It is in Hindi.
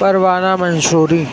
परवाना मंसूरी।